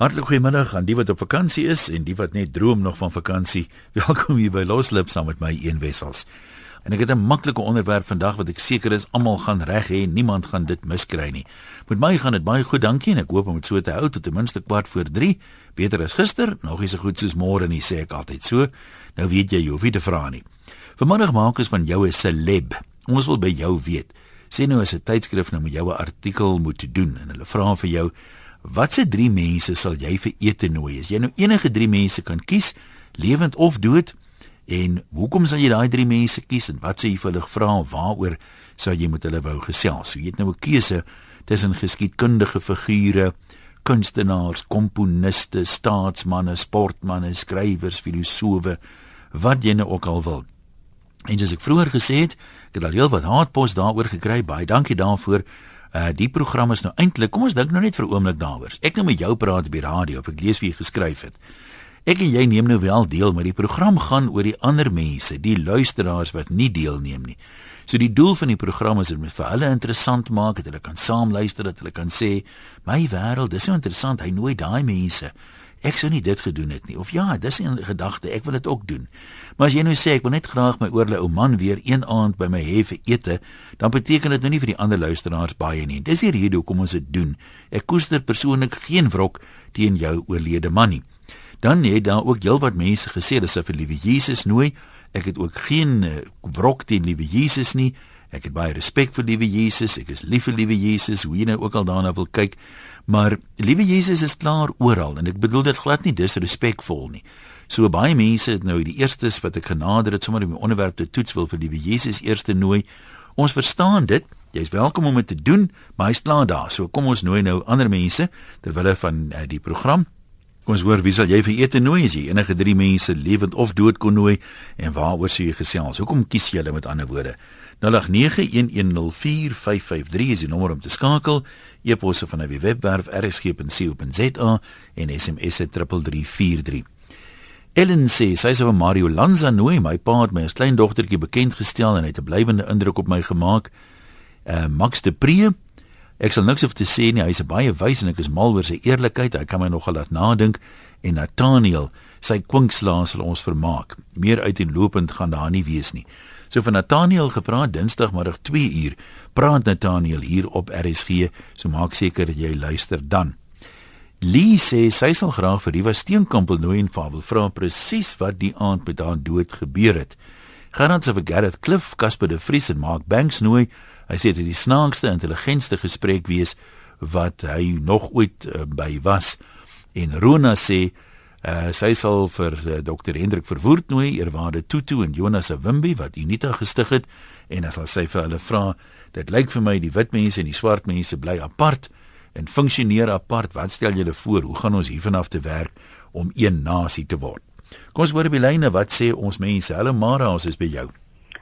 Hartlik goeiemiddag aan die wat op vakansie is en die wat net droom nog van vakansie. Welkom hier by Loslip saam met my een wessels. En ek het 'n maklike onderwerp vandag wat ek seker is almal gaan reg hê, niemand gaan dit miskry nie. Met my gaan dit baie goed, dankie en ek hoop om dit so te hou tot ten minste kwart voor 3. Beter as gister, nog nie so goed soos môre nie, sê ek altyd so. Nou weet jy, jy hoef nie te vra nie. Vanmiddag maak ons van jou 'n celeb. Ons wil by jou weet. Sê nou as 'n tydskrif nou met jou 'n artikel moet doen en hulle vra vir jou Watse drie mense sal jy vir ete nooi? As jy nou enige drie mense kan kies, lewend of dood, en hoekom sal jy daai drie mense kies en wat sou jy vir hulle vra of waaroor sou jy met hulle wou gesels? Jy het nou 'n keuse tussen geskiedkundige figure, kunstenaars, komponiste, staatsmanne, sportmense, skrywers, filosowe, wat jy nou ook al wil. En soos ek vroeër gesê het, ek het al heelwat haatpos daaroor gekry. Baie dankie daarvoor. Uh die program is nou eintlik, kom ons dink nou net vir 'n oomblik daaroor. Ek nou met jou praat op die radio of ek lees wie jy geskryf het. Ek en jy neem nou wel deel, maar die program gaan oor die ander mense, die luisteraars wat nie deelneem nie. So die doel van die program is om vir hulle interessant maak, dat hulle kan saam luister, dat hulle kan sê, "My wêreld, dis so interessant, hy nooi daai mense." Ek sou nie dit gedoen het nie. Of ja dis 'n gedagte ek wil dit ook doen. Maar as jy nou sê ek wil net graag my oorle ou man weer een aand by my hê vir ete dan beteken dit nou nie vir die ander luisteraars baie nie. Dis die rede hoekom ons dit doen. Ek koester persoonlik geen wrok teen jou oorlede man nie. Dan het daar ook heelwat mense gesê dis vir liewe Jesus nooi ek het ook geen uh, wrok teen liewe Jesus nie. Ek het baie respek vir liewe Jesus. Ek is lief vir liewe Jesus. Hoe jy nou ook al daarna wil kyk, maar liewe Jesus is klaar oral en ek bedoel dit glad nie disrespekvol nie. So baie mense het nou die eerstes wat ek genader het sommer om die onderwerp te toets wil vir liewe Jesus eerste nooi. Ons verstaan dit. Jy's welkom om dit te doen, maar hy's klaar daar. So kom ons nooi nou ander mense terwyl hulle van uh, die program Kom ons hoor wie sal jy vir ete nooi as jy enige drie mense lewend of dood kon nooi en waaroor sou jy gesels? Hoekom kies jy hulle met ander woorde? 0891104553 is die nommer om te skakel. E-posse van die webwerf rsg.co.za en SMS 3343. Ellen sê sy sou Mario Lanza nooi, my pa het my as klein dogtertjie bekend gestel en hy het 'n blywende indruk op my gemaak. Uh Max de Pre Ek sal niks hoef te sê nie, hy's baie wys en ek is mal oor sy eerlikheid. Hy kan my nogal laat nadink en Nathaniel, sy kwinkslaas sal ons vermaak. Meer uiteenlopend gaan daar nie wees nie. So van Nathaniel gepraat Dinsdagmiddag 2 uur. Praat Nathaniel hier op RSG. So maak seker jy luister dan. Lee sê sy sal graag vir Riva Steenkamp nooi en wil vra presies wat die aand met haar dood gebeur het. Gaan ons vir Gareth Cliff, Casper de Vries en Mark Banks nooi. Hy sê dit is die snaakste, intelligentste gesprek wees wat hy nog ooit uh, by was. En Rona sê Uh, sy sal vir uh, eh, Dr Hendrik Verwoerd nooi, eerwaarde Tutu en Jonas Awimbi wat Unita gestig het en as sy vir hulle vra, dit lyk vir my die wit mense en die swart mense bly apart en funksioneer apart. Wat stel julle voor? Hoe gaan ons hiervan af te werk om een nasie te word? Kom ons hoor by Lyne wat sê ons mense. Hallo Mara, ons is by jou.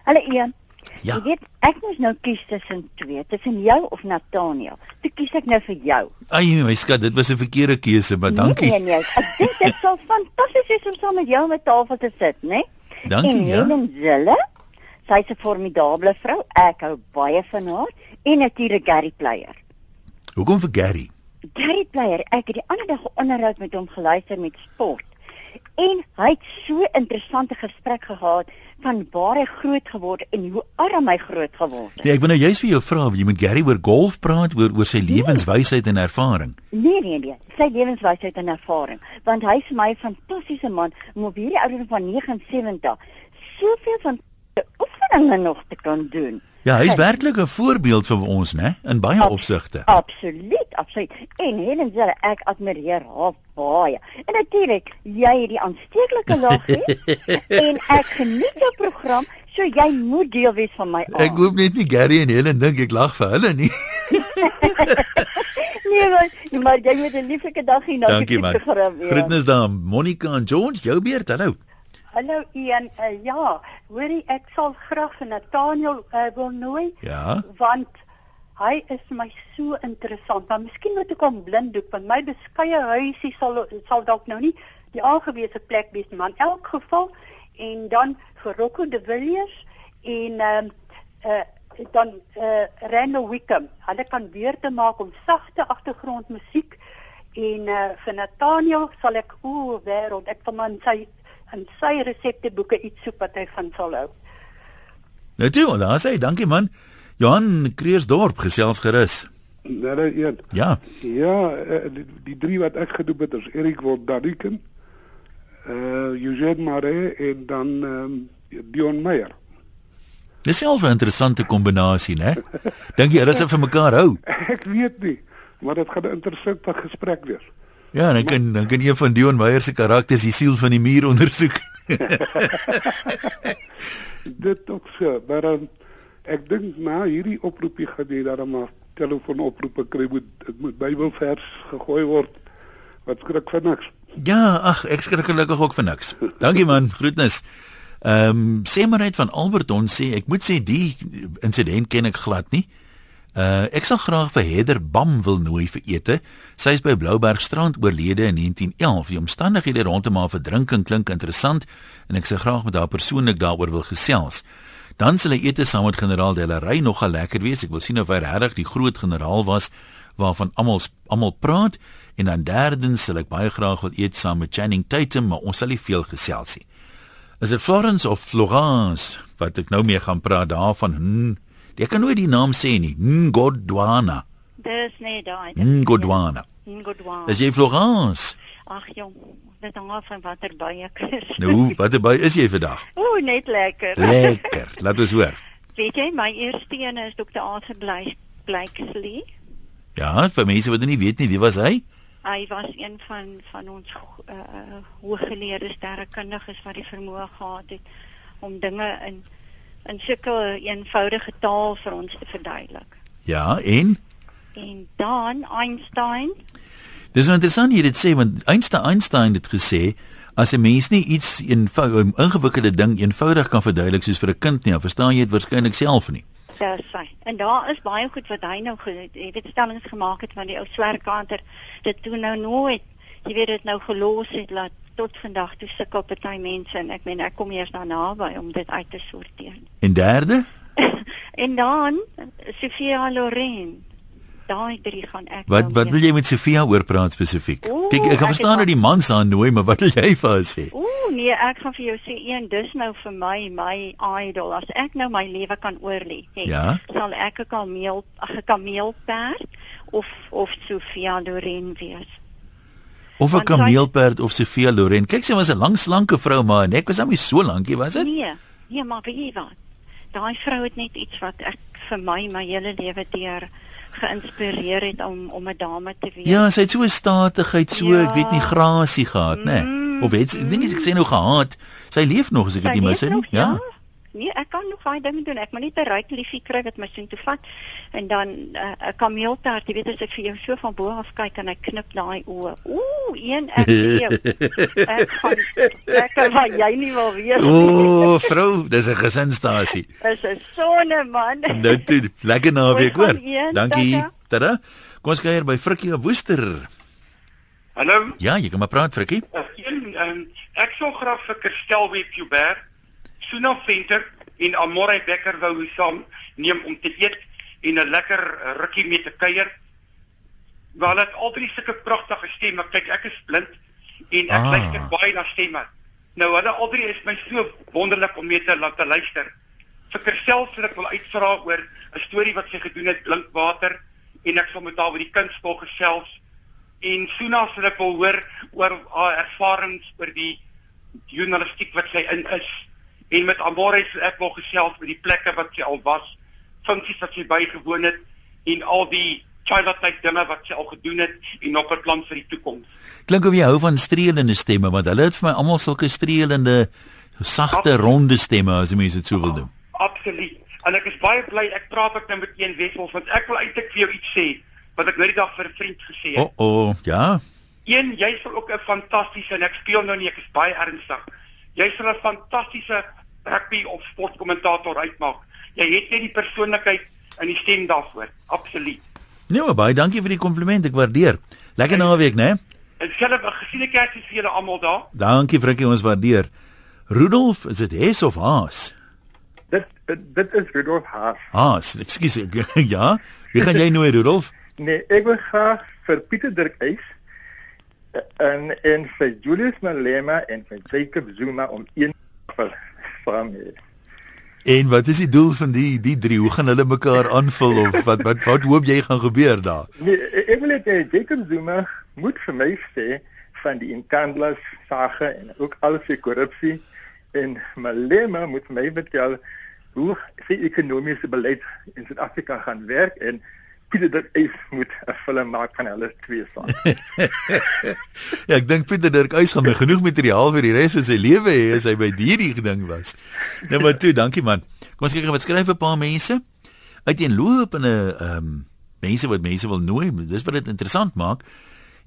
Hallo Ian. Ja. Jy weet, ek moet nou kies tussen twee, tussen jou of Nathaniel. Toe kies ek nou vir jou. Ai, my skat, dit was 'n verkeerde keuse, maar dankie. Nee, nee, nee. Ek dink dit sal fantasties wees om saam met jou met tafel te sit, né? Nee? Dankie, en ja. Helen Zille, sy's 'n formidable vrou. Ek hou baie van haar en natuurlik Gary Player. Hoekom vir Gary? Gary Player, ek het die ander dag 'n onderhoud met hom geluister met sport. En hy het so 'n interessante gesprek gehad van waar hy groot geword en hoe arm hy groot geword het. Nee, ek wil nou juist vir jou vra jy met Gary oor golf praat, oor oor sy lewenswysheid en ervaring. Nee, nee, nee, sy lewenswysheid en ervaring, want hy is my fantastiese man om op hierdie ouderdom van 79 soveel van oefeninge nog te kan doen. Ja, hy is werklik 'n voorbeeld vir ons, né, in baie Abs opsigte. Absoluut, absoluut. En Helen sê ek admireer haar baie. En natuurlik, jy het die aansteeklike lag hê en ek geniet jou program, so jy moet deel wees van my aand. Ek hoop net nie Gary en Helen dink ek lag vir hulle nie. nee, maar, maar jy moet 'n lieflike dag hê nou. Dankie man. Groetnis daar, Monica en George, jou beurt. Hallo. Hallo Ian, uh, ja, hoorie ek sal graag vir Nathaniel uh, wil nooi. Ja. Want hy is my so interessant. Maar miskien moet ek hom blinddoek want my beskeie huisie sal sal dalk nou nie die aangewese plek wees nie, maar in elk geval en dan vir Rocco de Villiers en ehm uh, uh, dan uh, Randall Wickham. Hulle kan weer te maak om sagte agtergrondmusiek En uh, vir Nathaniel sal ek o, wêreld, ek van in sy in sy resepteboeke iets soek wat hy van sal hou. Nou toe, daar sê dankie man. Johan Kreersdorp gesels gerus. Daar een. Ja. Ja, eh, die, die drie wat ek gedoen het is Erik Wodariken, eh uh, Eugene Mare en dan ehm um, Dion Meyer. Dis self 'n interessante kombinasie, né? Dink jy hulle sal vir mekaar hou? Ek weet nie, maar dit gaan 'n interessante gesprek wees. Ja, dan kan dan kan een van Dion Meyer se karakters die siel van die muur ondersoek. dit ook so, maar um, ek dink na hierdie oproepie gaan jy dan maar telefoonoproepe kry moet dit moet Bybelvers gegooi word. Wat skrik vir niks. Ja, ag, ek skrik gelukkig ook vir niks. Dankie man, groetnis. Ehm um, sê maar net van Alberton sê ek moet sê die insident ken ek glad nie. Uh ek sal graag vir Heather Bam wil nooi vir ete. Sy is by Bloubergstrand oorlede in 1911. Die omstandighede rondom haar verdrinking klink interessant en ek sou graag met haar persoonlik daaroor wil gesels. Dan sal hy ete saam met generaal Delarey nogal lekker wees. Ek wil sien of hy regtig die groot generaal was waarvan almal almal praat en dan derdens sal ek baie graag wil eet saam met Channing Tatum, maar ons sal nie veel gesels nie. Is dit Florence of Florence wat ek nou mee gaan praat daarvan? Hm, ek kan nooit die naam sê nie. Ngodwana. Dis nee daai. Ngodwana. Ngodwana. Is jy Florence? Ag jong, dit hang af van watter by ek is. Nou, watter by is jy vandag? Ooh, net lekker. Lekker. Laat ons hoor. Weet jy, my eerste een is Dr. Arthur Blakesley. Ja, vir mense wat nie weet nie, wie was hy? Hy was een van van ons uh, hooggeleerde sterrekundiges wat die vermoë gehad het om dinge in in sulke eenvoudige taal vir ons te verduidelik. Ja, en en dan Einstein. Dis interessant jy dit sê want Einstein Einstein het gesê as 'n mens nie iets eenvoudig 'n ingewikkelde ding eenvoudig kan verduidelik soos vir 'n kind nie, dan verstaan jy dit waarskynlik self nie. Dis sy. En daar is baie goed wat hy nou jy weet stellings gemaak het van die ou swerkanter dit toe nou nooit jy weet dit nou gelos het laat tot vandag toe sukkel party mense en ek meen ek kom eers daarna by om dit uit te sorteer. En derde? en dan Sofia Loren daai drie gaan ek Wat nou wat wil jy met Sofia oor praat spesifiek? Kyk, ek kan verstaan dat die man se aannooi, maar wat wil jy vir haar sê? Ooh, nee, ek gaan vir jou sê een dis nou vir my my idol. As ek nou my lewe kan oorlê, ja? sal ek 'n kameel, 'n kameelperd of of Sofia Loren wees. Of 'n kameelperd of Sofia Loren. Kyk, sy was 'n lang slanke vrou, maar nek was hom nie so lankie, was dit? Nee, nee, maar weet jy wat? Daai vrou het net iets wat ek vir my my hele lewe deur geïnspireer het om om 'n dame te wees. Ja, sy het so 'n statigheid, so ja. ek weet nie grasie gehad, nê. Nee. Mm, of weet ek dink ek sê nou gehaat. Sy leef nog as ek dit nie mis het nie. Ja. ja. Nee, ek kan nog baie dinge doen. Ek moet net 'n ryk liefie kry wat my sin toe vat en dan eh, 'n uh, kameelperd, jy weet as ek vir jou so van bo af kyk en ek knip daai oë. Ooh, een ek leef. ek gaan lekker maar jy nie wil weet nie. Ooh, vrou, dis 'n gesinsstasie. Dis 'n sonne man. nou toe, lekker naweek hoor. Dankie. Tada. Kom ons kuier by Frikkie op Woester. Hallo. Ja, jy kan maar praat Frikkie. Een, um, ek sou graag vir Kirstel Webber Suna Venter en Amore Becker wou saam neem om te eet en 'n lekker rukkie mee te kuier. Wel dit al drie sulke pragtige stemme. Kyk, ek is blind en ek ah. luister baie na stemme. Nou hulle al drie is my so wonderlik om mee te laat te luister. Vir Kersel sal ek wil uitvra oor 'n storie wat sy gedoen het Blinkwater en ek sal met haar oor die kunstspel gesels. En Suna sal ek wil hoor oor haar ervarings oor die journalistiek wat sy in is en met Amore se ek wil gesels met die plekke wat sy al was, funksies wat sy bygewoon het en al die childlike dinge wat sy al gedoen het en nog 'n plan vir die toekoms. Klink of jy hou van streelende stemme want hulle het vir my almal sulke streelende sagte ronde stemme as jy mens dit so wil doen. Absoluut. En ek is baie bly ek praat ek nou met een Wessels want ek wil eintlik vir jou iets sê wat ek nou die dag vir 'n vriend gesê het. O, oh, oh, ja. Een, jy sal ook 'n fantastiese en ek speel nou nie ek is baie ernstig. Jy sal 'n fantastiese rugby of sportkommentator uitmaak. Jy het net die persoonlikheid en die stem daarvoor. Absoluut. Nee, maar baie dankie vir die kompliment. Ek waardeer. Lekker naweek, né? Ek sê hulle gesiene kersies vir julle almal daar. Dankie Frikkie, ons waardeer. Rudolf, is dit Hes of Haas? Dit dit is Rudolf Haas. Haas, ekskuus. ja. Wie gaan jy nooi Rudolf? Nee, ek wil graag vir Pieter Dirk Eis En en vir Julius Malema en vir Jacob Zuma om een saam te En wat is die doel van die die drie? Hoe gaan hulle mekaar aanvul of wat wat wat hoop jy gaan gebeur daar? Nee, ek wil net hê Jacob Zuma moet vir my sê van die Inkandlas sake en ook alles vir korrupsie en Malema moet my vertel hoe sy ekonomiese beleid in Suid-Afrika gaan werk en Pieter Dirk Eis moet 'n film maak van hulle twee saam. ja, ek dink Pieter Dirk Eis gaan my genoeg materiaal vir die res van sy lewe hê as hy by hierdie ding was. Nou maar toe, dankie man. Kom ons kyk wat skryf 'n paar mense. Uiteenlopende ehm um, mense wat mense wil nooi, dis wat dit interessant maak.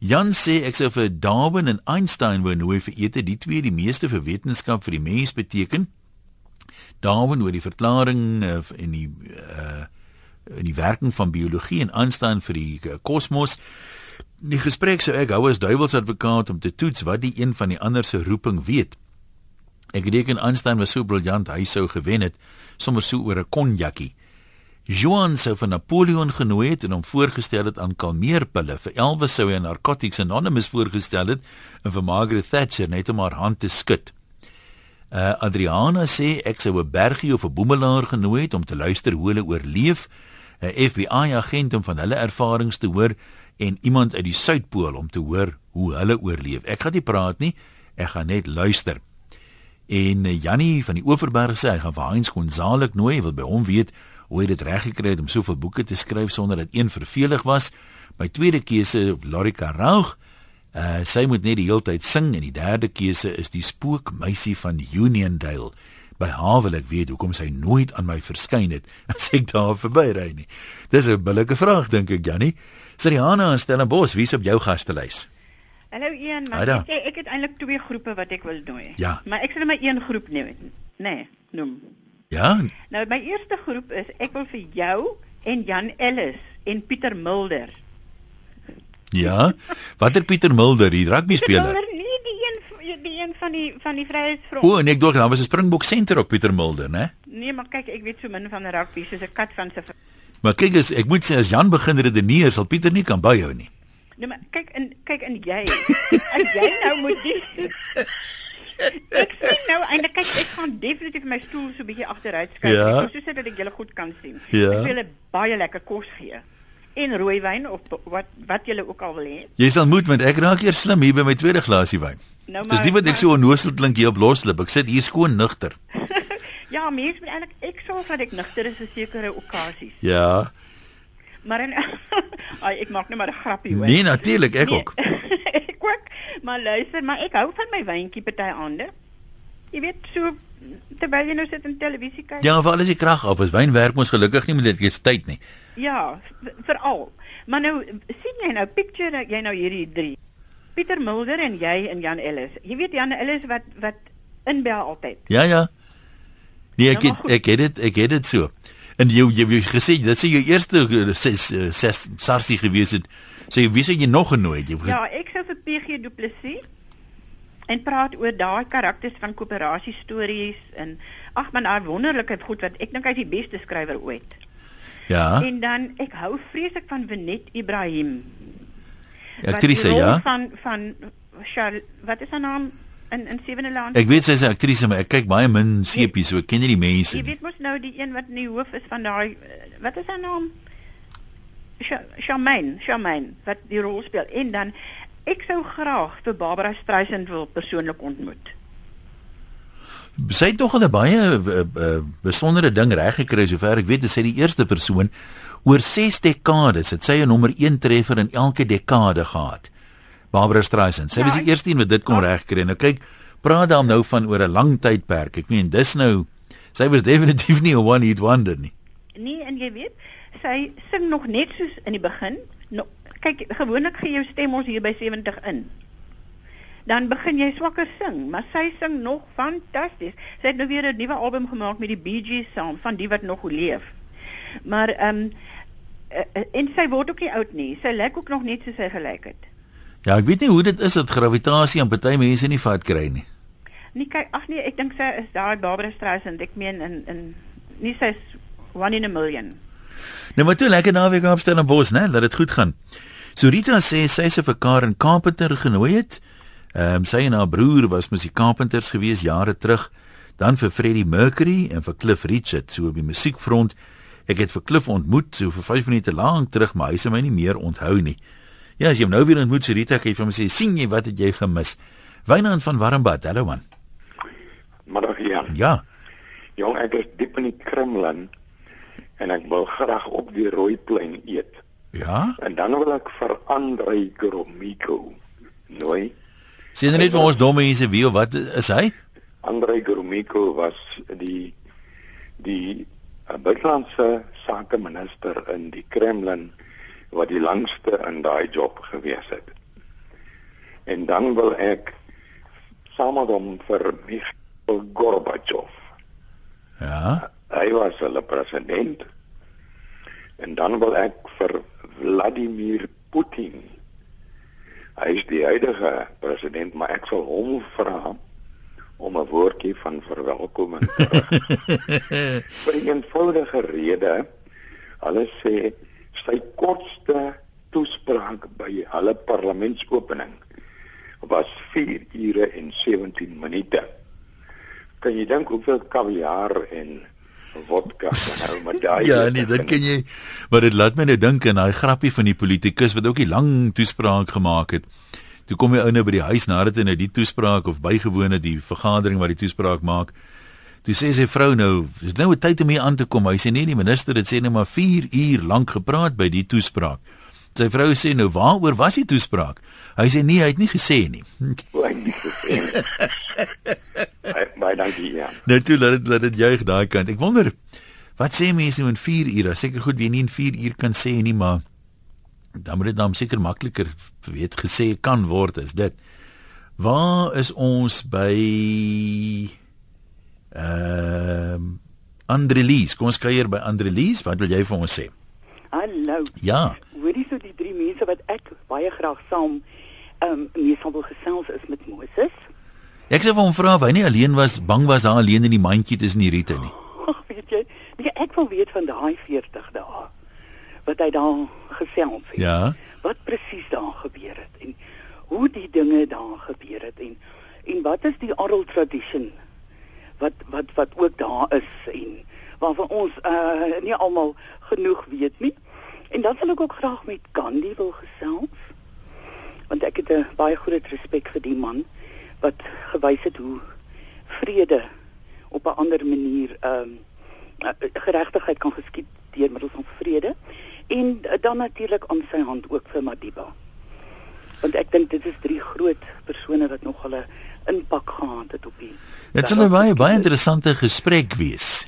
Jan sê ek sou vir Darwin en Einstein wou nooi vir ete, die twee die meeste vir wetenskap vir die mens beteken. Darwin oor die verklaring uh, en die uh in die werking van biologie en aanstaan vir die eh, kosmos. Die gesprek sou ek hou as duiwelsadvokaat om te toets wat die een van die ander se roeping weet. Ek reken Einstein was so briljant hy sou gewen het sommer so oor 'n konjakkie. Joan sou van Napoleon genooi het en hom voorgestel het aan kalmeerpille. Vir Elvis sou hy Narcotics Anonymous voorgestel het en vir Margaret Thatcher net om haar hand te skud. Uh Adriana sê ek sou 'n bergie of 'n boemelaar genooi het om te luister hoe hulle oorleef. 'n FBI agent om van hulle ervarings te hoor en iemand uit die suidpool om te hoor hoe hulle oorleef. Ek gaan nie praat nie, ek gaan net luister. En eh, Jannie van die Oeverberg sê hy gaan vir Heinz Gonzalez nooi, wil by hom weet hoe hy dit reg gekry het om soveel boeke te skryf sonder dat een vervelig was. My tweede keuse, Lorika Raug. Uh, sy moet net die hele tyd sing en die derde keuse is die spookmeisie van Uniondale by haar wil ek weet hoekom sy nooit aan my verskyn het as ek daar verbyry nie. Dis 'n billike vraag dink ek Jannie. Sriana en Stellenbosch, wie's op jou gastelys? Hallo Ian, maar ek, ek, ek het eintlik twee groepe wat ek wil nooi. Ja. Maar ek sal maar een groep noem. Nee, noem. Ja. Nou my eerste groep is ek wil vir jou en Jan Ellis en Pieter Mulder. Ja. Watter Pieter Mulder, die rugby speler? Pieter Mulder, nee, die een van die van die Vryheidsfront. O, en ek dink daar was 'n Springbok senter op Pieter Mulder, né? Nee, maar kyk, ek weet so min van rugby soos 'n kat van sy Maar kyk as ek moet sê as Jan begin redeneer, sal Pieter nie kan byhou nie. Nee, maar kyk in kyk in jy. as jy nou moet die Ek sien nou eintlik kyk ek gaan definitief my stoel so 'n bietjie agteruit skuif ja. soos dat ek julle goed kan sien. Ja. Ek wil julle baie lekker kos gee en rooiwyn of wat wat julle ook al wil hê. Jy sal moet want ek raak eers slim hier by my tweede glasie wyn. Nou maar Dis nie wat ek so onnoosel klink hier op loslip. Ek sit hier skoon nugter. ja, mens moet eintlik ek sorg dat ek nugter is vir sekere okasies. Ja. Maar en ai ek maak net maar 'n grappie hoor. Nee, natuurlik, ek nee, ook. ek ook. Maar luister, maar ek hou van my wyntjie party aande. Jy weet so terwyl jy nou sit in televisie kyk. Ja, vir alles die krag af. As wyn werk mos gelukkig nie met dit gee tyd nie. Ja, veral. Maar nou sien jy nou picture jy nou hierdie drie. Pieter Mulder en jy en Jan Ellis. Jy weet Jan Ellis wat wat inbel altyd. Ja ja. Nee, ek nou, het, ek het dit ek het dit so. En jy jy het gesê dat sy jou eerste ses, ses sarsie gewees het. So jy weet jy nog genooi het. Ja, ek sou vir PG Du Plessis en praat oor daai karakters van koöperasie stories en ag man, daai wonderlike goed wat ek dink hy is die beste skrywer ooit. Ja. En dan ek hou vreeslik van Venet Ibrahim. Aktrise ja. Van van Charles, wat is haar naam in in Sewende Land? Ek weet sy is 'n aktrise, maar ek kyk baie min sepies, so ek ken nie die mense nie. Jy weet mos nou die een wat in die hoof is van daai wat is haar naam? Charmaine, Charmaine wat die rol speel. En dan ek sou graag vir Barbara Streisand wil persoonlik ontmoet. Sy het tog 'n baie uh, uh, besondere ding reg gekry sover ek weet, sy die eerste persoon oor 6 dekades het sy 'n nommer 1 treffer in elke dekade gehad. Barbara Streisand. Sy ja, was die eerste een wat dit kon ja. regkry. Nou kyk, praat dan nou van oor 'n lang tydperk. Ek meen, dis nou sy was definitief nie 'n one hit wonder nie. Nee, en jy weet, sy sing nog net soos in die begin. Nou, kyk, gewoonlik gee jou stem ons hier by 70 in. Dan begin jy swakker sing, maar sy sing nog fantasties. Sy het nou weer 'n nuwe album gemaak met die Bee Gees saam van die wat nog leef. Maar ehm um, en sy word ook nie oud nie. Sy lyk ook nog net soos sy gelyk het. Ja, ek weet nie hoe dit is dat gravitasie aan party mense nie vat kry nie. Nee, kyk, ag nee, ek dink sy is daai Barbara Streisand. Ek meen in in nie sy's one in a million. Nou maar toe lekker naweek opstel in Bos, né? Laat dit goed gaan. So Rita sê sy se vir Karen Carpenter genooi het. Ehm um, sy en haar broer was Carpenters gewees jare terug. Dan vir Freddie Mercury en vir Cliff Richard so op die musiekfront. Ek het vir Cliff ontmoet so vir 5 minute lank terug, maar hy se my nie meer onthou nie. Ja, as jy hom nou weer ontmoet, so Rita, kan jy vir my sê, "Sien jy wat het jy gemis?" Wynand van Warmbad, hallo man. Maar ja. Ja. Jong, ek is diep in die Kremlin en ek wil graag op die Rooiplein eet. Ja. En dan wil ek vir Andrei Gromyko. Nooi. Sien net vir ons domme mense wie of wat is hy? Andrei Gromyko was die die uh, buitelandse sake minister in die Kremlin wat die langste in daai job gewees het. En dan wil ek saam met hom vir Mikhail Gorbachev. Ja. Hy was hulle president. En dan wil ek vir Vladimir Putin. Hy is die huidige president, maar ek sal hom vra om 'n woordjie van verwelkoming te rig. vir 'n eenvoudige rede. Hulle sê sy kortste toespraak by hulle parlementsopening was 4 ure en 17 minute. Kan jy dink hoeveel kaviaar en vodka hou met daai? Ja, nee, dit kan jy maar dit laat my nou dink aan daai grappie van die politikus wat ook 'n lang toespraak gemaak het. Toe kom hy ou nou by die huis nadat hy nou die toespraak of bygewoon het die vergadering waar die toespraak maak. Toe sê sy vrou nou, dis nou 'n tyd om hier aan te kom. Hy sê nee, die minister het sê net maar 4 uur lank gepraat by die toespraak. Sy vrou sê nou, "Waaroor was die toespraak?" Hy sê nee, hy het nie gesê nie. Hy het nie gesê nie. Baie- Baie dankie ja. Nou toe laat dit laat dit juig daai kant. Ek wonder wat sê mense nou in 4 ure? Seker goed wie nie in 4 uur kan sê nie, maar dan moet dit dan seker makliker weet gesê kan word is dit. Waar is ons by ehm uh, Andrelies? Kom ons kuier by Andrelies. Wat wil jy vir ons sê? Hallo. Ja. Hoorie so die drie mense wat ek baie graag saam ehm um, mee sal wil gesels is met Moses. Ek sê vir hom vra of hy nie alleen was, bang was daar alleen in die mandjie tussen die riete nie. Ag, weet jy, nee, ek wil weet van daai 40 dae wat hy daar gesels het. Ja. Wat presies daar gebeur het en hoe die dinge daar gebeur het en en wat is die oral tradition wat wat wat ook daar is en waarvan ons uh nie almal genoeg weet nie. En dan wil ek ook graag met Gandhi wil gesels. Want ek het 'n baie groot respek vir die man wat gewys het hoe vrede op 'n ander manier ehm um, geregtigheid kan geskied deur middel van vrede en dan natuurlik aan sy hand ook vir Madiba. Want ek dink dit is drie groot persone wat nog hulle impak gehad het op die Dit sal 'n baie baie interessante gesprek wees.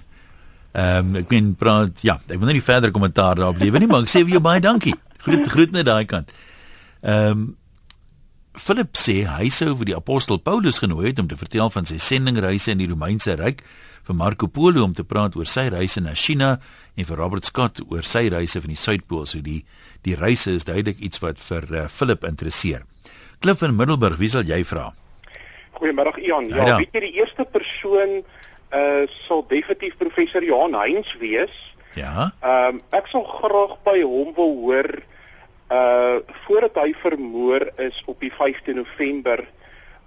Ehm um, ek meen praat ja, ek wil nie verder kommentaar daarop lewe nie, maar ek sê vir jou baie dankie. Groet groet net daai kant. Ehm um, Philip sê hy sou vir die apostel Paulus genooi het om te vertel van sy sendingreise in die Romeinse ryk, vir Marco Polo om te praat oor sy reise na China en vir Robert Scott oor sy reise van die Suidpool. So die die reise is duidelik iets wat vir uh, Philip interesseer. Klif in Middelburg, wie sal jy vra? Goeiemôre Ian. Ja, Ja. weet jy die eerste persoon uh sal definitief professor Johan Heinz wees. Ja. Ehm um, ek sal graag by hom wil hoor uh voordat hy vermoor is op die 5de November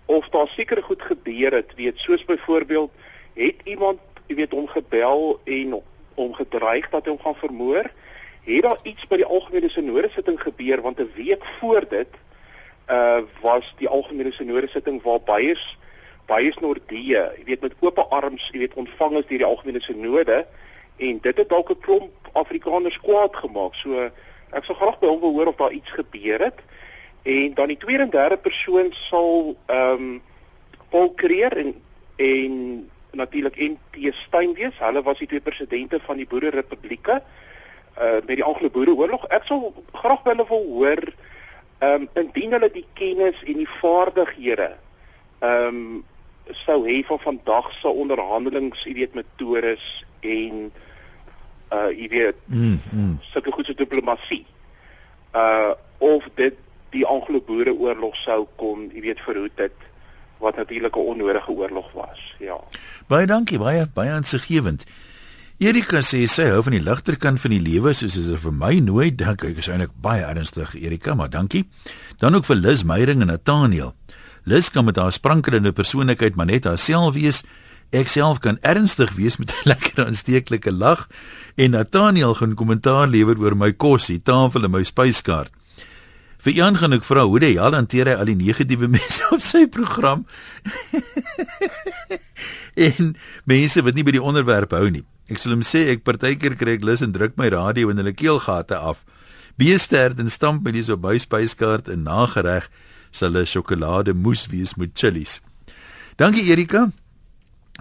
of daar seker goed gebeur het, weet soos byvoorbeeld het iemand, jy weet, hom gebel en hom gedreig dat hy hom gaan vermoor. Het daar iets by die algemene sinode sitting gebeur want 'n week voor dit uh was die algemene sinode sitting waar baie baie Nordie, jy weet met oop arms, jy weet ontvang is deur die algemene sinode en dit het dalk 'n klomp Afrikaners kwaad gemaak. So ek sal graag by hom wil hoor of daar iets gebeur het. En dan die tweede en derde persoon sal ehm um, Paul Creer en en natuurlik NT Steyn wees. Hulle was die twee presidente van die Boererepublieke uh met die Anglo-Boereoorlog. Ek sal graag by hulle wil hoor ehm um, indien hulle die kennis en die vaardighede ehm um, sou hê van vandag se onderhandelings, jy weet metodes en uh jy weet Mm, mm. sulke goed so diplomatie. Uh of dit die Anglo-Boereoorlog sou kon, jy weet verhoed het wat natuurlik 'n onnodige oorlog was. Ja. Baie dankie, baie baie insiggewend. Erika sê sy hou van die ligter kant van die lewe soos dit vir my nooit dink ek is eintlik baie ernstig Erika, maar dankie. Dan ook vir Lis Meyering en Nathaniel. Lis kan met haar sprankelende persoonlikheid maar net haarself wees. Ek self kan ernstig wees met 'n lekker aansteeklike lag en Nathaniel gaan kommentaar lewer oor my kos, die tafel en my spyskaart. Vir Jan gaan ek vra hoe hel hanteer hy al die negatiewe mense op sy program. en mense wat nie by die onderwerp hou nie. Ek sal hom sê ek partykeer kry ek lus en druk my radio in hulle keelgate af. Beesterd en stamp met dis op my spyskaart en nagereg sal 'n sjokolade moes wees met chillies. Dankie Erika.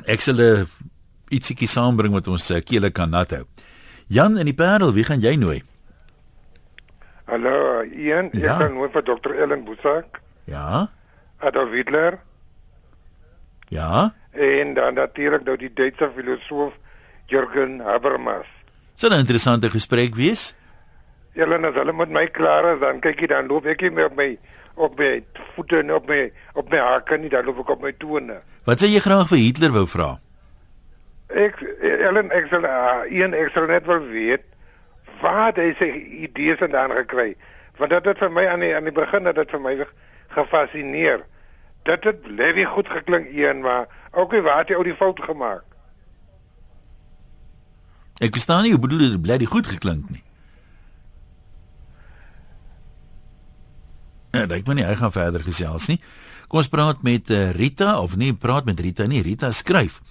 Ek sal 'n ietsiekie saambring wat ons se kele kan nat hou. Jan in die Parel, wie gaan jy nooi? Hallo, Ian, Ja. ek kan nooit vir Dr. Ellen Boesak, Ja. Adolf Hitler Ja. en dan natuurlik nou die Duitse filosoof Jürgen Habermas. Sal 'n interessante gesprek wees. Ellen, as hulle met my klaar is, dan kyk jy dan loop ek nie meer op my op my voete en op my op my hake nie, dan loop ek op my tone. Wat sê jy graag vir Hitler wou vra? Ek Ellen, ek sal uh, Ian, ek sal net wel weet waar hy sy idees vandaan gekry. Want dit het vir my aan die aan die begin het dit vir my gefassineer. Dit het baie goed geklink Ian, maar ook okay, waar het jy ou die fout gemaak? Ek verstaan nie hoe bedoel dit bly dit goed geklink nie. Ja, dink maar nie hy gaan verder gesels nie. Kom ons praat met uh, Rita of nee, praat met Rita nie, Rita skryf.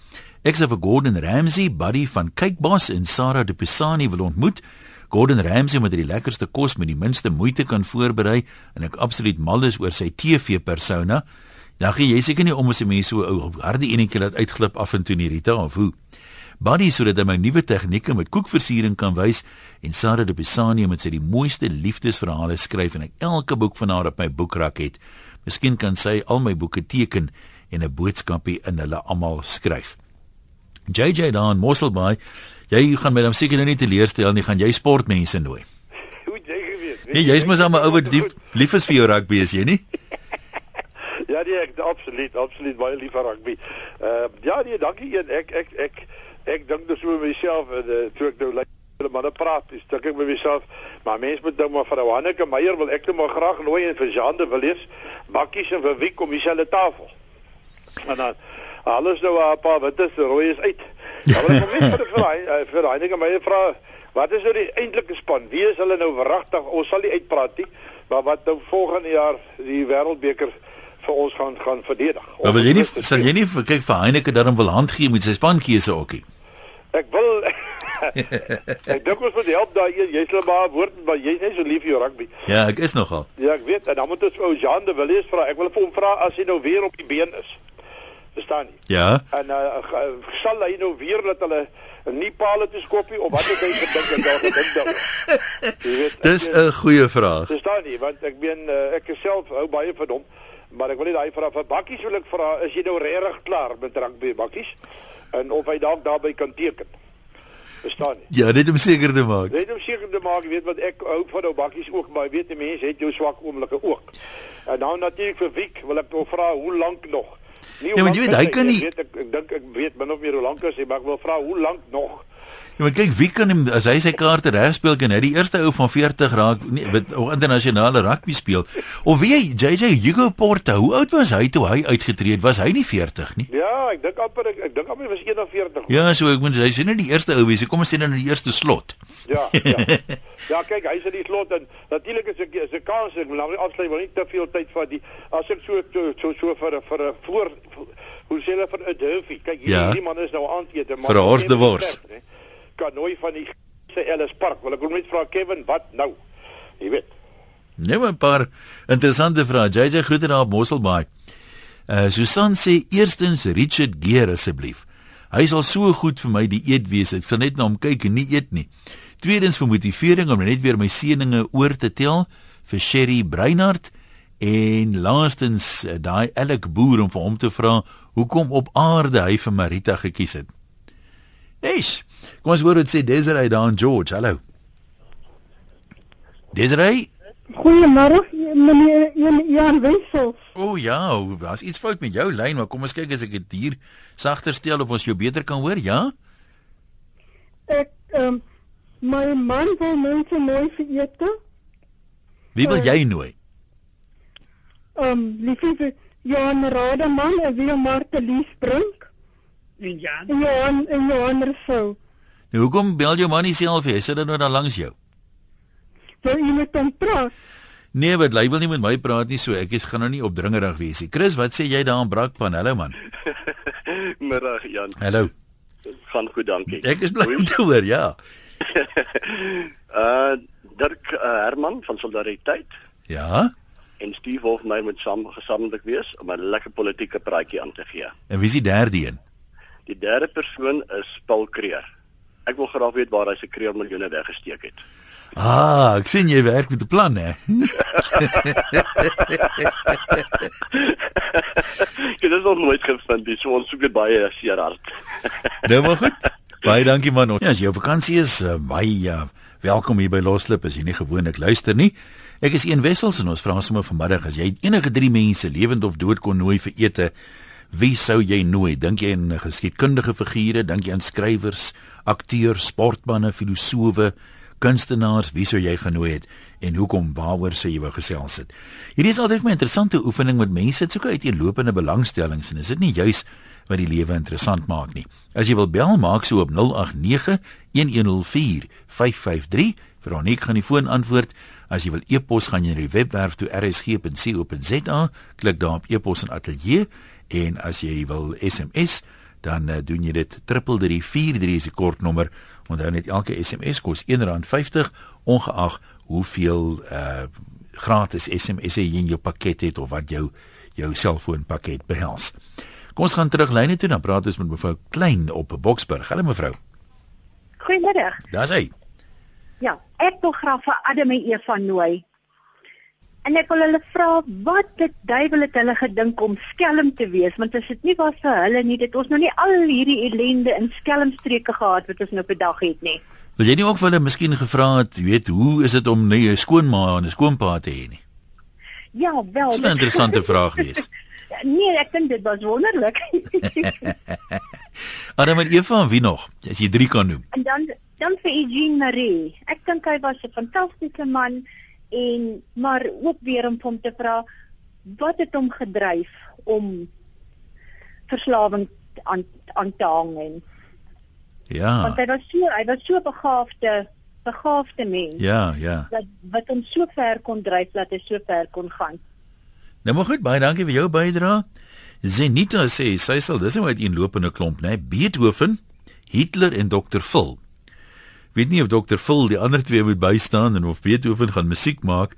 Ek sê vir Gordon Ramsay, buddy van Cakeboss en Sarah De Pisani wil ontmoet. Gordon Ramsay moet die lekkerste kos met die minste moeite kan voorberei en ek absoluut mal is oor sy TV persona. Dan gee jy seker nie om as 'n mens so ou harde enetjie laat uitglip af en toe nie Rita of hoe. Buddy sodat hy my nuwe tegnieke met koekversiering kan wys en Sarah De Pisani met sy die mooiste liefdesverhale skryf en ek elke boek van haar op my boekrak het. Miskien kan sy al my boeke teken en 'n boodskapie in hulle almal skryf. JJ daar in Mosselbaai, jy gaan my dan seker nou nie teleurstel nie, gaan jy sportmense nooi. Hoe jy geweet? Nee, jy's mos al 'n ou wat lief lief is vir jou rugby, is jy nie? Ja, nee, ek absoluut, absoluut baie lief vir rugby. Ehm uh, ja, nee, dankie een. Ek ek ek ek dink dus oor myself en uh, toe ek nou hulle manne praat, dis dink ek by myself, maar mense moet dink maar vir Hanneke Meyer wil ek net maar graag nooi en vir Jean de Villiers, bakkies en vir wie kom dieselfde tafel. En dan alles nou 'n paar wit is, rooi is uit. Ja, maar ek kom net vir vir hy- vir Hanneke Meyer vra Wat is nou die eintlike span? Wie is hulle nou verragtig? Ons sal nie uitpraat nie, maar wat nou volgende jaar die wêreldbeker vir ons gaan gaan verdedig. Maar wil jy nie sal jy nie kyk vir Heineke daarom wil hand gee met sy spankeuse ookie? Ek wil Ek dink ons moet help daai een. Jy's hulle maar woord, maar jy's net so lief vir jou rugby. Ja, ek is nogal. Ja, ek weet. En dan moet ons ou Jean de Villiers vra. Ek wil vir hom vra as hy nou weer op die been is. Verstaan jy? Ja. En uh, sal hy nou weer dat hulle nie paal te skoppie of wat het hy gedink en daar gedink daaroor? Jy weet. Dis 'n goeie vraag. Verstaan jy? Want ek meen uh, ek self hou baie van hom, maar ek wil net daai vra vir Bakkies wil ek vra, is jy nou regtig klaar met rugby Bakkies? En of hy dalk daarby kan teken. Verstaan jy? Ja, net om seker te maak. Net om seker te maak, weet wat ek hou van ou bakkies ook, maar weet die mense het jou swak oomblikke ook. En nou natuurlik vir Wiek wil ek nog vra hoe lank nog? Nie hoe Ja, lank jy weet, hy kan nie- Ek weet ek, ek dink ek weet min of meer hoe lank is hy, maar ek wil vra hoe lank nog? Ja, maar kyk, wie kan hom as hy sy kaarte reg speel kan hy die eerste ou van 40 raak nie met internasionale rugby speel. Of wie JJ Hugo Porta, hoe oud was hy toe hy uitgetree het? Was hy nie 40 nie? Ja, ek dink amper ek, ek dink amper was 41. Ja, so ek moet hy sien nie die eerste ou wees. Kom ons sê dan in die eerste slot. Ja, ja. ja, kyk, hy's in die slot en natuurlik is ek is 'n kans ek nou afsluit wil nie te veel tyd vat die as ek so so so, so vir vir 'n voor hoe sê hulle vir 'n Durfie. Kyk, hierdie Ja. man is nou aandete maar Vir 'n Horst de Wors. Kanooi van die se Ellis Park. Wil ek hom net vra Kevin, wat nou? Jy weet. Net 'n paar interessante vrae. JJ groete daar op Mosselbaai. Uh Susan sê eerstens Richard Gere asseblief. Hy sal so goed vir my die eet wees. Ek sal net na hom kyk en nie eet nie. Tweedens vir motivering om net weer my seëninge oor te tel vir Sherry Breinhardt en laastens uh, daai Alec Boer om vir hom te vra hoekom op aarde hy vir Marita gekies het. Eish. Kom ons hoor wat sê Desiree daar in George. Hallo. Desiree? Goeiemôre meneer Jan- Wessels. O oh, ja, daar's iets fout met jou lyn, maar kom ons kyk as ek dit hier sagter stel of ons jou beter kan hoor, ja? Ek ehm um, my man wil mense mooi vir ete. Wie wil jy nooi? Ehm um, liefie Johan Rademan en Willem Martelies Brink. En Jan. En Johan en Johan Rousseau. Nou hoekom bel jou man nie self jy sit dan nou daar langs jou? Wil jy met hom praat? Nee, wat hy wil nie met my praat nie, so ek is gaan nou nie opdringerig wees nie. Chris, wat sê jy daar aan Brakpan? Hallo man. Middag Jan. Hallo. Gaan goed, dankie. Ek is bly om te hoor, ja. uh Dirk uh, Herman van Solidariteit Ja. en Steve Wolf my moet saam gesamentlik wees om 'n lekker politieke praatjie aan te gee. En wie is die derde een? Die derde persoon is Paul Creer. Ek wil graag weet waar hy sy Creer miljoene weggesteek het. Ah, ek sien jy werk met 'n plan hè. Dit is nog nooit gevind nie, so ons soek dit baie seer hard. nou maar goed. Baie dankie man. Ja, as jou vakansie is, uh, baie uh, welkom hier by Loslip as jy nie gewoonlik luister nie. Ek is een wessels en ons vra sommer vanmiddag as jy enige drie mense lewend of dood kon nooi vir ete, wie sou jy nooi? Dink jy aan geskiedkundige figure, dink jy aan skrywers, akteurs, sportmense, filosowe, kunstenaars, wie sou jy genooi het en hoekom? Waaroor sou jy wou gesels het? Hierdie is altyd 'n interessante oefening met mense, dit soek uit uiteenlopende belangstellings en is dit nie juis wat die lewe interessant maak nie. As jy wil bel, maak so op 089 1104 553. Veronique gaan die foon antwoord. As jy wil e-pos, gaan jy na die webwerf toe rsg.co.za, klik daar op e-pos en ateljee en as jy wil SMS, dan uh, doen jy dit 3343 is die kortnommer. Onthou net elke SMS kos R1.50 ongeag hoeveel uh gratis SMS jy in jou pakket het of wat jou jou selfoonpakket behels. Kom ons gaan terug lyne toe dan praat ons met mevrou Klein op Boksburg. Hallo mevrou. Goeiemiddag. Daar's hy. Ja, ek wil graag vir Adam en Eva nooi. En ek wil hulle vra wat dit duiwel het hulle gedink om skelm te wees, want as dit nie was vir hulle nie, dit ons nou nie al hierdie ellende in skelmstreke gehad wat ons nou per dag het nie. Wil jy nie ook vir hulle miskien gevra het, weet, hoe is dit om nie 'n skoonma en 'n skoonpa te hê nie? Ja, wel. Dis 'n interessante vraag wees. nee, ek dink dit was wonderlik. Adam en Eva en wie nog? As jy drie kan noem. en dan dan vir Eugene Marie. Ek dink hy was 'n fantastiese man en maar ook weer om hom te vra wat het hom gedryf om verslawing aan aan te hang en Ja. want hy was so hy was so begaafde begaafde mens Ja, ja. dat wat hom so ver kon dryf dat hy so ver kon gaan. Nou maar goed, baie dankie vir jou bydrae. Zenita sê sy sal dis nou uit een lopende klomp, né? Beethoven, Hitler en Dr. Phil. Weet nie of Dr. Phil die ander twee moet bystaan en of Beethoven gaan musiek maak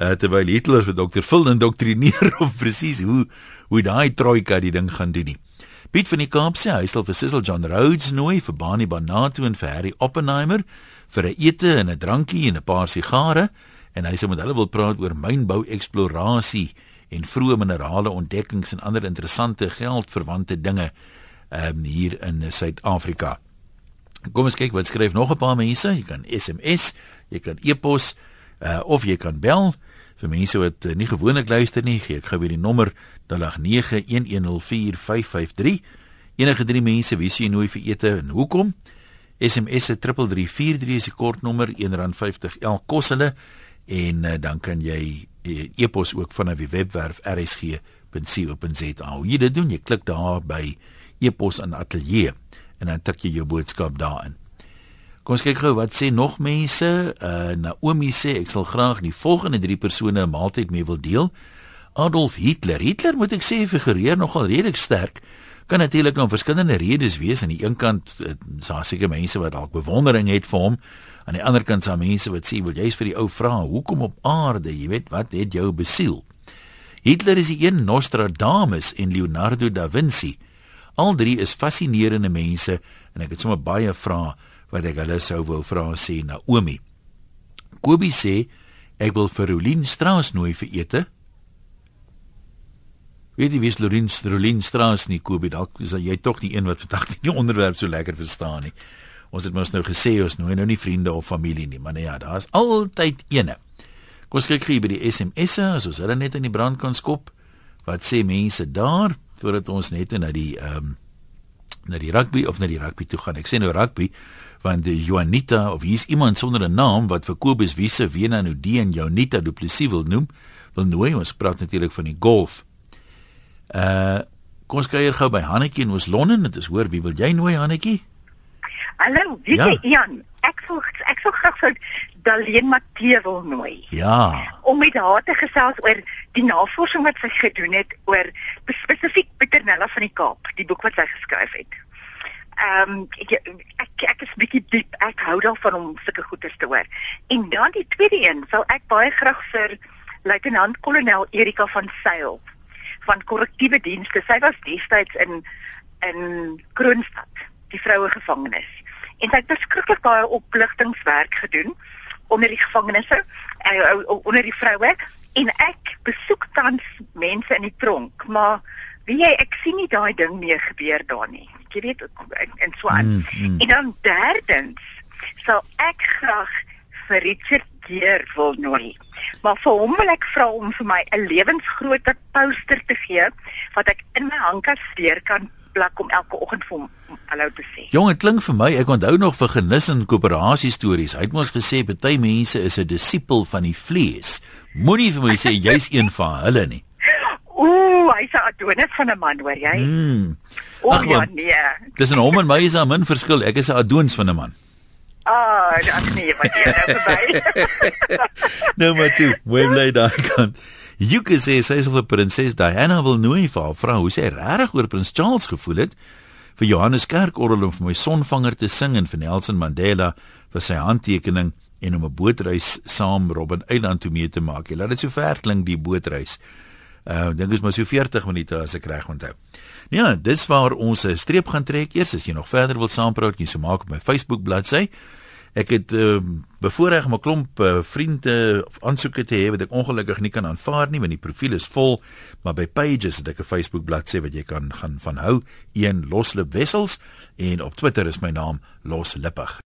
uh, terwyl Hitler vir Dr. Phil indoktrineer of presies hoe hoe daai trojka die ding gaan doen nie. Piet van die Kaap sê hy sal vir Cecil John Rhodes nooi vir Bani Banato en vir Harry Oppenheimer vir 'n ete en 'n drankie en 'n paar sigare en hy sê met hulle wil praat oor mynbou eksplorasie en vroeë minerale ontdekkings en ander interessante geldverwante dinge um, hier in Suid-Afrika. Kom ons kyk wat skryf nog 'n paar mense. Jy kan SMS, jy kan e-pos uh, of jy kan bel vir mense wat uh, nie gewoonlik luister nie. Gee ek gou weer die nommer 0891104553. Enige drie mense wie sien nooi vir ete en hoekom? SMS se 3343 is die kortnommer R1.50 elk kos hulle en uh, dan kan jy e-pos ook vanaf die webwerf rsg.co.za. Hoe jy dit doen, jy klik daar by e-pos aan ateljee en dan tik jy jou boodskap daarin. Kom ons kyk gou wat sê nog mense. Uh Naomi sê ek sal graag die volgende drie persone 'n maaltyd mee wil deel. Adolf Hitler. Hitler moet ek sê figureer nogal redelik sterk. Kan natuurlik nou verskillende redes wees. Aan die een kant is daar seker mense wat dalk bewondering het vir hom. Aan die ander kant is daar mense wat sê, "Wil jy's vir die ou vra, hoekom op aarde, jy weet, wat het jou besiel?" Hitler is die een Nostradamus en Leonardo da Vinci. Al drie is fascinerende mense en ek het sommer baie vrae wat ek hulle sou wou vra sê Naomi. Kobie sê ek wil vir Rolien Strauss nooi vir ete. Weet jy wie is Rolien Rolien Strauss nie Kobie dalk is jy tog die een wat vandag die onderwerp so lekker verstaan nie. Ons het mos nou gesê ons nooi nou nie vriende of familie nie, maar nee ja, daar's altyd ene. Kom ons kyk gou by die SMS'e, as ons hulle net in die brand kan skop. Wat sê mense daar voordat ons net na die ehm um, na die rugby of na die rugby toe gaan. Ek sê nou rugby want die Juanita of hier's iemand sonder 'n naam wat vir Kobus Wisse Wena Nudie en Juanita Du Plessis wil noem, wil nooi. Ons praat natuurlik van die golf. Uh kom ons kuier gou by Hannetjie in Oos-London. Dit is hoor wie wil jy nooi Hannetjie? Hallo, wie ja. Jan? Ek sou ek sou graag vir Daleen Matthee wil nooi. Ja. Om met haar te gesels oor die navorsing wat sy gedoen het oor spesifiek Peternella van die Kaap, die boek wat sy geskryf het. Ehm um, ek, ek ek is bietjie diep. Ek hou daarvan om sulke goeie te hoor. En dan die tweede een, sal ek baie graag vir Luitenant-kolonel Erika van Sail van korrektiewe dienste. Sy was destyds in in Kroonstad, die vroue gevangenis. En sy het beskiklik baie opligtingswerk gedoen onder die gevangenes, uh, onder die vroue en ek besoek tans mense in die tronk, maar weet jy, ek sien nie daai ding meer gebeur daar nie. Jy weet en so aan. Mm, mm. En dan derdens sal ek graag vir Richard Geer wil nooi. Maar vir hom wil ek vra om vir my 'n lewensgrootte poster te gee wat ek in my hangkasteel kan plak om elke oggend vir hom hallo te sê. Jong, dit klink vir my, ek onthou nog vir genis en koöperasie stories. Hy het mos gesê party mense is 'n disipel van die vlees. Moenie vir my sê jy's een van hulle nie. Ooh, hy's 'n adonis van 'n man, hoor jy? Mm. Ag ja, nee. Dis 'n hom en my is 'n min verskil. Ek is 'n adonis van 'n man. Ah, dan nee, wat jy nou verby. nou maar toe, hoe bly daai kan. Juke sê sy is vir prinses Diana wil nooi vir haar vrou. Sê regtig oor prins Charles gevoel het vir Johannes Kerkorrel om vir my sonvanger te sing en vir Nelson Mandela vir sy handtekening en om 'n bootreis saam Robben Eiland toe mee te maak. Jy laat dit so ver klink die bootreis. Uh ek dink is maar so 40 minute as ek reg onthou. Ja, dis waar ons 'n streep gaan trek. Eers as jy nog verder wil saampraat, jy so maak op my Facebook bladsy. Ek het uh, bevoorreg om 'n klomp uh, vriende of aansoeke te hê wat ek ongelukkig nie kan aanvaar nie want die profiel is vol, maar by Pages het ek 'n Facebook bladsy wat jy kan gaan van hou, een loslip wessels en op Twitter is my naam loslippig.